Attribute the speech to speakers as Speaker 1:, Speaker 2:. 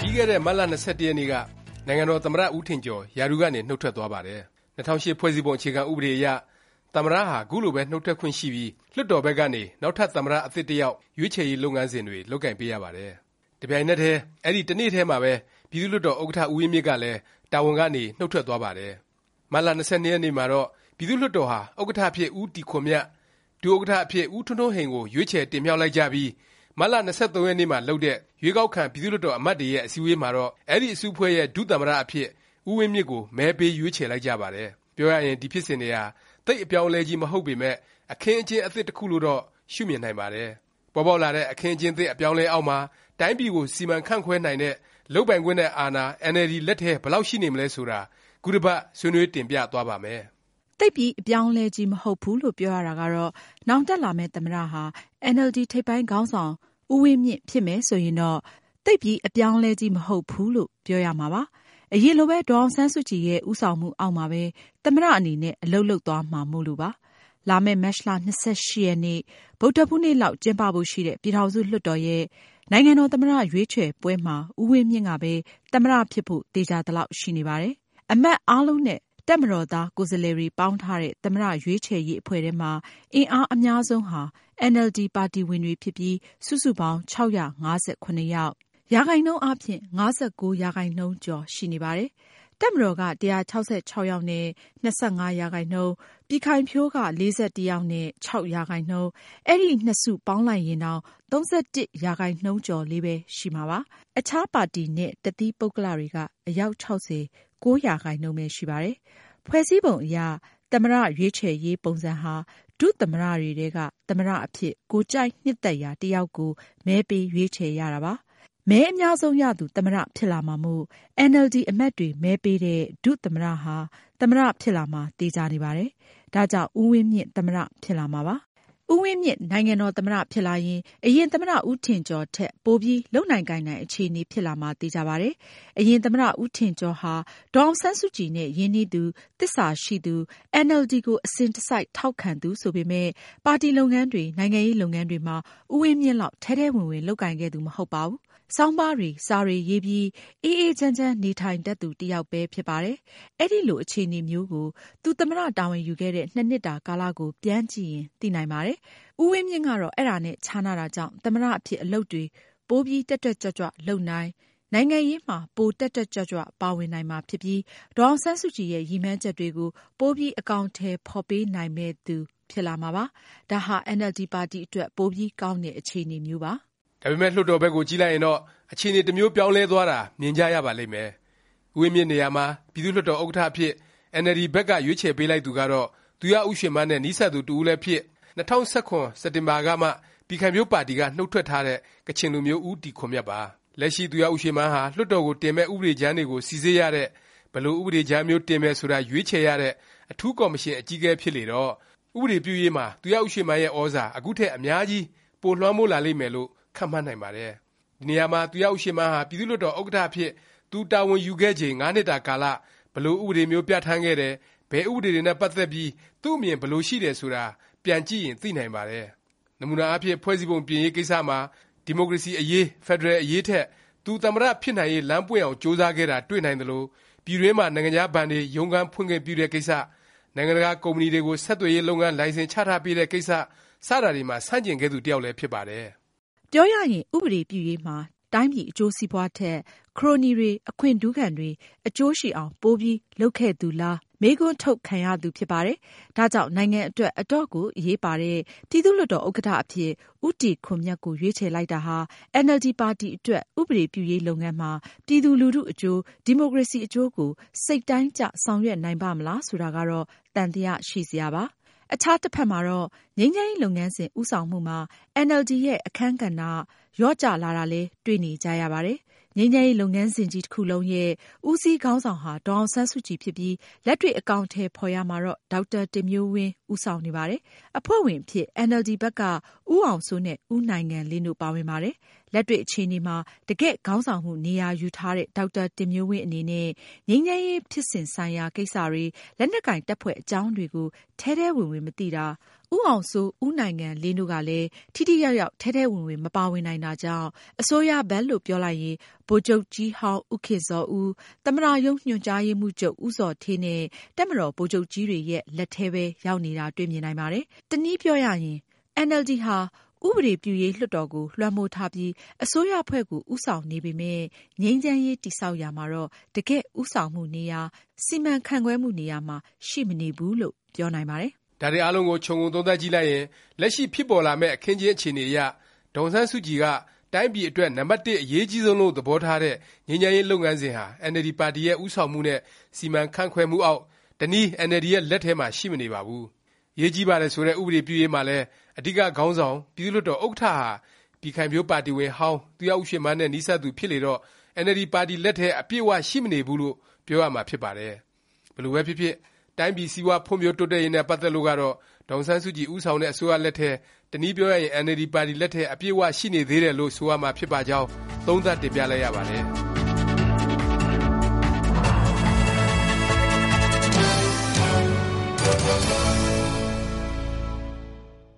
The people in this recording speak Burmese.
Speaker 1: ပြီးခဲ့တဲ့ မတ်လ ၂၁ ရက်နေ့က နိုင်ငံတော် သမ္မတ ဦးထင်ကျော် ရာထူးကနေ နှုတ်ထွက်သွားပါတယ်။၂၀၀၈ ဖွဲ့စည်းပုံ အခြေခံဥပဒေအရ သမ္မတဟာ ခုလိုပဲ နှုတ်ထွက်ခွင့်ရှိပြီး လွှတ်တော်ဘက်ကနေ နောက်ထပ် သမ္မတ အသစ်တစ်ယောက် ရွေးချယ်ရေး လုပ်ငန်းစဉ်တွေ လုပ်ကိုင်ပေးရပါတယ်။တစ်ပြိုင်နက်တည်း အဲဒီ တစ်နေ့တည်းမှာပဲ ပြည်သူ့လွှတ်တော် ဥက္ကဌ ဦးဝင်းမြင့်ကလည်း တာဝန်ကနေ နှုတ်ထွက်သွားပါတယ်။မတ်လ ၂၂ ရက်နေ့မှာတော့ ပြည်သူ့လွှတ်တော်ဟာ ဥက္ကဌ အဖြစ် ဦးတီခွန်မြတ်၊ ဒုဥက္ကဌ အဖြစ် ဦးထွန်းထွန်းဟိန်ကို ရွေးချယ် တင်မြှောက်လိုက်ကြပြီး မတ်လ ၂၃ ရက်နေ့မှာ လုပ်တဲ့ ရွေးကောက်ခံ ပြည်သူ့လွှတ်တော် အမတ်တွေရဲ့ အစည်းအဝေးမှာတော့ အဲဒီ အစုအဖွဲ့ရဲ့ ဒုသမ္မတ အဖြစ် ဦးဝင်းမြင့်ကို မဲပေး ရွေးချယ်လိုက်ကြပါတယ်။ပြောရရင် ဒီ ဖြစ်စဉ်တွေဟာ သိပ် အပြောင်းအလဲကြီး မဟုတ်ပေမယ့် အခင်းအကျင်း အသစ် တစ်ခုလို့တော့ ရှုမြင်နိုင်ပါတယ်။ပေါ်ပေါက်လာတဲ့ အခင်းအကျင်းသစ် အပြောင်းအလဲ အောက်မှာ တိုင်းပြည်ကို စီမံခန့်ခွဲနိုင်တဲ့ လုပ်ပိုင်ခွင့်နဲ့ အာဏာ အင်န်အယ်လ်ဒီ လက်ထဲ ဘယ်လောက် ရှိနေမလဲ ဆိုတာ ခုတစ်ပတ် ဆွေးနွေး တင်ပြသွားပါ့မယ်။
Speaker 2: သိပ်ပြီးအပြောင်းအလဲကြီးမဟုတ်ဘူးလို့ပြောရတာကတော့ နောင်တက်လာမယ့် သမ္မတဟာအင်န်အယ်လ်ဒီထိပ်ပိုင်းခေါင်းဆောင် ဦးဝင်းမြင့် ဖြစ်မယ်ဆိုရင်တော့ သိပ်ပြီးအပြောင်းအလဲကြီး မဟုတ်ဘူးလို့ ပြောရမှာပါ။အရင်လိုပဲ ဒေါ်အောင်ဆန်းစုကြည်ရဲ့ ဦးဆောင်မှုအောက်မှာပဲ သမ္မတအနေနဲ့ အလုပ်လုပ်သွားမှာမို့လို့ပါ။လာမယ့် မတ်လ ၂၈ ရက်နေ့ ဗုဒ္ဓဟူးနေ့လောက် ကျင်းပဖို့ရှိတဲ့ ပြည်ထောင်စုလွှတ်တော်ရဲ့ နိုင်ငံတော်သမ္မတ ရွေးချယ်ပွဲမှာ ဦးဝင်းမြင့်ကပဲ သမ္မတဖြစ်ဖို့ သေခြာသလောက် ရှိနေပါတယ်။အမတ်အားလုံးနဲ့ တပ်မတော်သား ကိုယ်စားလှယ်တွေ ပေါင်းထားတဲ့ သမ္မတ ရွေးချယ်ရေးအဖွဲ့ထဲမှာ အင်အားအများဆုံးဟာအင်န်အယ်လ်ဒီပါတီဝင်တွေဖြစ်ပြီး စုစုပေါင်း ၆၅၇ ယောက်၊ရာခိုင်နှုန်းအားဖြင့် ၅၉ ရာခိုင်နှုန်းကျော် ရှိနေပါတယ်။တပ်မတော်က ၁၆၆ ယောက်နဲ့ ၂၅ ရာခိုင်နှုန်း၊ပြည်ခိုင်ဖြိုးက ၄၁ ယောက်နဲ့ ၆ ရာခိုင်နှုန်း၊အဲဒီ နှစ်စု ပေါင်းလိုက်ရင်တောင် ၃၁ ရာခိုင်နှုန်းကျော်လေးပဲ ရှိမှာပါ။အခြားပါတီနဲ့တစ်သီးပုဂ္ဂလတွေက အယောက် ၆၀၊ ၉ရာခိုင်နှုန်းပဲရှိပါတယ်။ဖွဲ့စည်းပုံအရသမ္မတရွေးချယ်ရေးပုံစံဟာဒုသမ္မတတွေထဲကသမ္မတအဖြစ်ကိုယ်ကြိုက်နှစ်သက်ရာတစ်ယောက်ကိုမဲပေးရွေးချယ်ရတာပါ။မဲအများဆုံးရသူသမ္မတဖြစ်လာမှာမို့အင်န်အယ်လ်ဒီအမတ်တွေမဲပေးတဲ့ဒုသမ္မတဟာသမ္မတဖြစ်လာမှာသေခြာနေပါတယ်။ဒါကြောင့်ဦးဝင်းမြင့်သမ္မတဖြစ်လာမှာပါ။ ဦးဝင်းမြင့် နိုင်ငံတော်သမ္မတ ဖြစ်လာရင် အရင်သမ္မတ ဦးထင်ကျော်ထက် ပိုပြီး လုပ်နိုင်ကိုင်နိုင် အခြေအနေ ဖြစ်လာမှာ သေခြာပါတယ်။အရင်သမ္မတ ဦးထင်ကျော်ဟာ ဒေါ်အောင်ဆန်းစုကြည်နဲ့ ရင်းနှီးသူ၊သစ္စာရှိသူ၊အင်န်အယ်လ်ဒီကို အစဉ်တစိုက် ထောက်ခံသူ ဆိုပေမယ့် ပါတီလုပ်ငန်းတွေ၊နိုင်ငံရေးလုပ်ငန်းတွေမှာ ဦးဝင်းမြင့်လောက် ထဲထဲဝင်ဝင် လုပ်ကိုင်ခဲ့သူ မဟုတ်ပါဘူး။ဆောင်းပါးတွေ၊စာတွေရေးပြီး အေးအေးချမ်းချမ်း နေထိုင်တတ်သူ တစ်ယောက်ပဲ ဖြစ်ပါတယ်။အဲလို အခြေအနေမျိုးကို သူ သမ္မတ တာဝန်ယူခဲ့တဲ့ ၂ နှစ်တာ ကာလကို ပြန်ကြည့်ရင် သိနိုင်ပါတယ်။ဦးဝင်းမြင့်ကတော့ အဲဒါနဲ့ ခြားနားတာကြောင့် သမ္မတ အဖြစ် အလုပ်တွေ ပိုပြီး တက်တက်ကြွကြွ လုပ်နိုင်၊နိုင်ငံရေးမှာ ပိုတက်တက်ကြွကြွ ပါဝင်နိုင်မှာဖြစ်ပြီး ဒေါ်အောင်ဆန်းစုကြည်ရဲ့ ရည်မှန်းချက်တွေကို ပိုပြီး အကောင်အထည် ဖော်ပေးနိုင်မယ့်သူ ဖြစ်လာမှာပါ။ဒါဟာ အင်န်အယ်လ်ဒီ ပါတီအတွက် ပိုပြီး ကောင်းတဲ့ အခြေအနေမျိုးပါ။
Speaker 1: ဒါပေမယ့် လွှတ်တော်ဘက်ကို ကြည့်လိုက်ရင်တော့ အခြေအနေ တစ်မျိုး ပြောင်းလဲသွားတာ မြင်ကြရပါလိမ့်မယ်။ဦးဝင်းမြင့်နေရာမှာ ပြည်သူ့လွှတ်တော် ဥက္ကဌ အဖြစ် အင်န်အယ်လ်ဒီ ဘက်က ရွေးချယ်ပေးလိုက်သူကတော့ သူရဦးရွှေမန်းနဲ့ နီးစပ်သူ တစ်ဦးလည်းဖြစ်၊ ၂၀၁၇ စက်တင်ဘာကမှ ပြည်ခိုင်ဖြိုးပါတီက နှုတ်ထွက်ထားတဲ့ ကချင်လူမျိုး ဦးတီခွန်မြတ်ပါ။လက်ရှိ သူရဦးရွှေမန်းဟာ လွှတ်တော်ကို တင်မယ့် ဥပဒေကြမ်းတွေကို စိစစ်ရတဲ့၊ဘယ်လို ဥပဒေကြမ်းမျိုး တင်မယ် ဆိုတာ ရွေးချယ်ရတဲ့ အထူးကော်မရှင် အကြီးအကဲ ဖြစ်လေတော့ ဥပဒေပြုရေးမှာ သူရဦးရွှေမန်းရဲ့ သြဇာ အခုထက် အများကြီး ပိုလွှမ်းမိုးလာလိမ့်မယ်လို့ ခန့်မှန်းနိုင်ပါတယ်။ဒီနေရာမှာ သူရဦးရွှေမန်းဟာ ပြည်သူ့လွှတ်တော် ဥက္ကဌ အဖြစ် သူတာဝန်ယူခဲ့ချိန် ၅ နှစ်တာကာလ ဘယ်လို ဥပဒေမျိုး ပြဌာန်းခဲ့တယ်၊ ဘယ်ဥပဒေတွေနဲ့ ပတ်သက်ပြီး သူ့အမြင် ဘယ်လိုရှိတယ် ဆိုတာ ပြန်ကြည့်ရင် သိနိုင်ပါတယ်။နမူနာအားဖြင့် ဖွဲ့စည်းပုံ ပြင်ရေးကိစ္စမှာ ဒီမိုကရေစီအရေး၊ဖက်ဒရယ်အရေးထက် သူ သမ္မတ ဖြစ်နိုင်ရေး လမ်းပွင့်အောင် ကြိုးစားခဲ့တာ တွေ့နိုင်သလို၊ပြည်တွင်းမှာ နိုင်ငံခြားဘဏ်တွေ ရုံးခန်းဖွင့်ခွင့်ပြုတဲ့ကိစ္စ၊နိုင်ငံတကာ ကုမ္ပဏီတွေကို ဆက်သွယ်ရေး လုပ်ငန်း လိုင်စင် ချထားပေးတဲ့ကိစ္စ စတာတွေမှာ ဆန့်ကျင်ခဲ့သူ တစ်ယောက်လည်း ဖြစ်ပါတယ်။
Speaker 2: ပြောရရင် ဥပဒေပြုရေးမှာ တိုင်းပြည်အကျိုးစီးပွားထက် ခရိုနီတွေ၊အခွင့်ထူးခံတွေ အကျိုးရှိအောင် ပိုပြီး လုပ်ခဲ့သူလား မေးခွန်းထုတ်ခံရသူဖြစ်ပါတယ်။ဒါကြောင့် နိုင်ငံအတွက် အတော့်ကို အရေးပါတဲ့ ပြည်သူ့လွှတ်တော် ဥက္ကဌ အဖြစ် ဦးတီခွန်မြတ်ကို ရွေးချယ်လိုက်တာဟာ အင်န်အယ်လ်ဒီ ပါတီအတွက် ဥပဒေပြုရေးလုပ်ငန်းမှာ ပြည်သူလူထုအကျိုး၊ဒီမိုကရေစီအကျိုးကို စိတ်တိုင်းကျ ဆောင်ရွက်နိုင်ပါ့မလား ဆိုတာကတော့ သံသယ ရှိစရာပါ။ အခြားတစ်ဖက်မှာတော့ ငြိမ်းချမ်းရေး လုပ်ငန်းစဉ် ဦးဆောင်မှုမှာ အင်န်အယ်လ်ဒီ ရဲ့ အခန်းကဏ္ဍ လျော့ကျလာတာလည်း တွေ့နေကြရပါတယ်။ ငြိမ်းချမ်းရေးလုပ်ငန်းစဉ်ကြီးတစ်ခုလုံးရဲ့ ဦးစီးခေါင်းဆောင်ဟာ ဒေါ်အောင်ဆန်းစုကြည်ဖြစ်ပြီး လက်တွေ့ အကောင်အထည်ဖော်ရာမှာတော့ ဒေါက်တာတင်မျိုးဝင်း ဦးဆောင်နေပါတယ်။အဖွဲ့ဝင်အဖြစ်အင်န်အယ်လ်ဒီဘက်က ဦးအောင်စိုးနဲ့ ဦးနိုင်ငံလင်းတို့ ပါဝင်ပါတယ်။လက်တွေ့အခြေအနေမှာ တကယ့်ခေါင်းဆောင်မှု နေရာယူထားတဲ့ ဒေါက်တာတင်မျိုးဝင်းအနေနဲ့ ငြိမ်းချမ်းရေးဖြစ်စဉ်ဆိုင်ရာ ကိစ္စတွေ၊လက်နက်ကိုင်တပ်ဖွဲ့အကြောင်းတွေကို ထဲထဲဝင်ဝင် မသိတာ၊ ဦးအောင်စိုး၊ဦးနိုင်ငံလင်းတို့ကလည်း ထိထိရောက်ရောက် ထဲထဲဝင်ဝင် မပါဝင်နိုင်တာကြောင့် အစိုးရဘက်လို့ ပြောလိုက်ရင် ဗိုလ်ချုပ်ကြီးဟောင်း ဦးခင်ဇော်ဦး၊သမ္မတရုံး ညွှန်ကြားရေးမှူးချုပ် ဦးဇော်ဌေး နဲ့ တပ်မတော် ဗိုလ်ချုပ်ကြီးတွေရဲ့ လက်ထဲပဲ ရောက်နေတာ တွေ့မြင်နိုင်ပါတယ်။တနည်းပြောရရင် အင်န်အယ်လ်ဒီ ဟာ ဥပဒေပြုရေး လွှတ်တော်ကို လွှမ်းမိုးထားပြီး အစိုးရအဖွဲ့ကို ဦးဆောင်နေပေမယ့် ငြိမ်းချမ်းရေး တည်ဆောက်ရာမှာတော့ တကယ့် ဦးဆောင်မှုနေရာ၊စီမံခန့်ခွဲမှုနေရာမှာ ရှိမနေဘူးလို့ ပြောနိုင်ပါတယ်။
Speaker 1: ဒါတွေအားလုံးကို ခြုံငုံသုံးသပ်ကြည့်လိုက်ရင် လက်ရှိ ဖြစ်ပေါ်လာမယ့် အခင်းအကျင်း အခြေအနေအရ ဒေါ်အောင်ဆန်းစုကြည်က တိုင်းပြည်အတွက် နံပတ်အရေးအကြီးဆုံးလို့ သဘောထားတဲ့ ငြိမ်းချမ်းရေး လုပ်ငန်းစဉ်ဟာ အင်န်အယ်လ်ဒီ ပါတီရဲ့ ဦးဆောင်မှုနဲ့ စီမံခန့်ခွဲမှုအောက်၊တစ်နည်း အင်န်အယ်လ်ဒီ ရဲ့ လက်ထဲမှာ ရှိမနေပါဘူး။အရေးကြီးပါတယ် ဆိုတဲ့ ဥပဒေပြုရေးမှာလည်း အဓိက ခေါင်းဆောင် ပြည်သူ့လွှတ်တော် ဥက္ကဌဟာ ပြည်ခိုင်ဖြိုးပါတီဝင်ဟောင်း၊သူရဦးရွှေမန်းနဲ့ နီးစပ်သူ ဖြစ်လေတော့ အင်န်အယ်လ်ဒီ ပါတီလက်ထဲ အပြည့်အ၀ ရှိမနေဘူးလို့ ပြောရမှာ ဖြစ်ပါတယ်။ဘယ်လိုပဲဖြစ်ဖြစ် တိုင်းပြည်စီးပွားဖွံ့ဖြိုးတိုးတက်ရေးနဲ့ ပတ်သက်လို့ကတော့ ဒေါ်အောင်ဆန်းစုကြည် ဦးဆောင်တဲ့ အစိုးရလက်ထဲ၊တနည်းပြောရရင် အင်န်အယ်လ်ဒီ ပါတီ လက်ထဲ အပြည့်အ၀ ရှိနေသေးတယ်လို့ ဆိုရမှာဖြစ်ပါကြောင်း သုံးသပ်တင်ပြလိုက်ရပါတယ်